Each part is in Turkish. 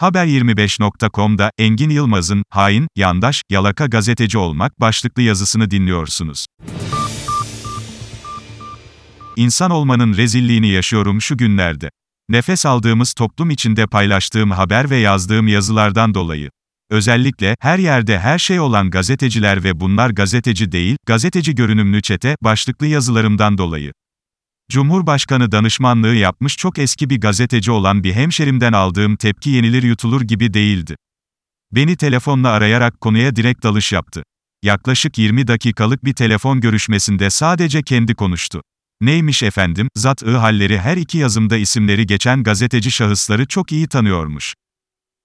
Haber25.com'da Engin Yılmaz'ın hain, yandaş, yalaka gazeteci olmak başlıklı yazısını dinliyorsunuz. İnsan olmanın rezilliğini yaşıyorum şu günlerde. Nefes aldığımız toplum içinde paylaştığım haber ve yazdığım yazılardan dolayı. Özellikle, her yerde her şey olan gazeteciler ve bunlar gazeteci değil, gazeteci görünümlü çete, başlıklı yazılarımdan dolayı. Cumhurbaşkanı danışmanlığı yapmış çok eski bir gazeteci olan bir hemşerimden aldığım tepki yenilir yutulur gibi değildi. Beni telefonla arayarak konuya direkt dalış yaptı. Yaklaşık 20 dakikalık bir telefon görüşmesinde sadece kendi konuştu. Neymiş efendim, zat-ı halleri her iki yazımda isimleri geçen gazeteci şahısları çok iyi tanıyormuş.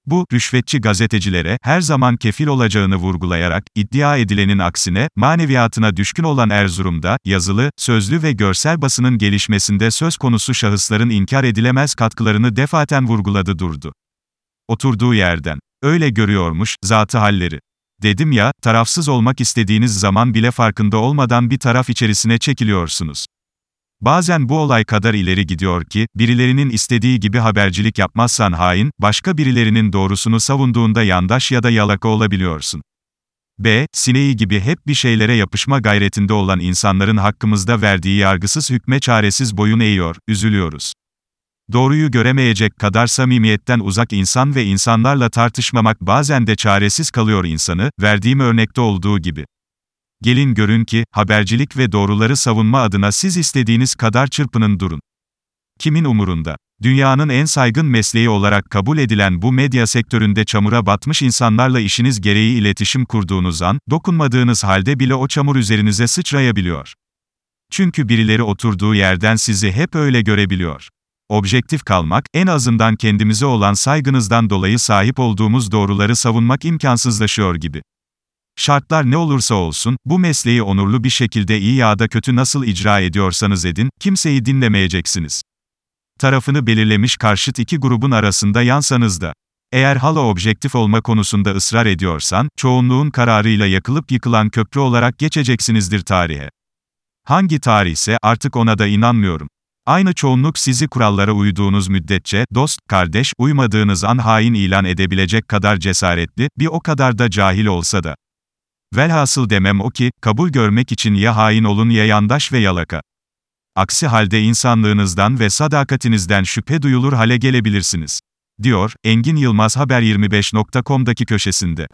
Bu, rüşvetçi gazetecilere, her zaman kefil olacağını vurgulayarak, iddia edilenin aksine, maneviyatına düşkün olan Erzurum'da, yazılı, sözlü ve görsel basının gelişmesinde söz konusu şahısların inkar edilemez katkılarını defaten vurguladı durdu. Oturduğu yerden. Öyle görüyormuş, zatı halleri. Dedim ya, tarafsız olmak istediğiniz zaman bile farkında olmadan bir taraf içerisine çekiliyorsunuz. Bazen bu olay kadar ileri gidiyor ki, birilerinin istediği gibi habercilik yapmazsan hain, başka birilerinin doğrusunu savunduğunda yandaş ya da yalaka olabiliyorsun. B. Sineği gibi hep bir şeylere yapışma gayretinde olan insanların hakkımızda verdiği yargısız hükme çaresiz boyun eğiyor, üzülüyoruz. Doğruyu göremeyecek kadar samimiyetten uzak insan ve insanlarla tartışmamak bazen de çaresiz kalıyor insanı, verdiğim örnekte olduğu gibi. Gelin görün ki, habercilik ve doğruları savunma adına siz istediğiniz kadar çırpının durun. Kimin umurunda? Dünyanın en saygın mesleği olarak kabul edilen bu medya sektöründe çamura batmış insanlarla işiniz gereği iletişim kurduğunuz an, dokunmadığınız halde bile o çamur üzerinize sıçrayabiliyor. Çünkü birileri oturduğu yerden sizi hep öyle görebiliyor. Objektif kalmak, en azından kendimize olan saygınızdan dolayı sahip olduğumuz doğruları savunmak imkansızlaşıyor gibi. Şartlar ne olursa olsun, bu mesleği onurlu bir şekilde iyi ya da kötü nasıl icra ediyorsanız edin, kimseyi dinlemeyeceksiniz. Tarafını belirlemiş karşıt iki grubun arasında yansanız da. Eğer hala objektif olma konusunda ısrar ediyorsan, çoğunluğun kararıyla yakılıp yıkılan köprü olarak geçeceksinizdir tarihe. Hangi tarihse, artık ona da inanmıyorum. Aynı çoğunluk sizi kurallara uyduğunuz müddetçe, dost, kardeş, uymadığınız an hain ilan edebilecek kadar cesaretli, bir o kadar da cahil olsa da. Velhasıl demem o ki, kabul görmek için ya hain olun ya yandaş ve yalaka. Aksi halde insanlığınızdan ve sadakatinizden şüphe duyulur hale gelebilirsiniz. Diyor, Engin Yılmaz Haber25.com'daki köşesinde.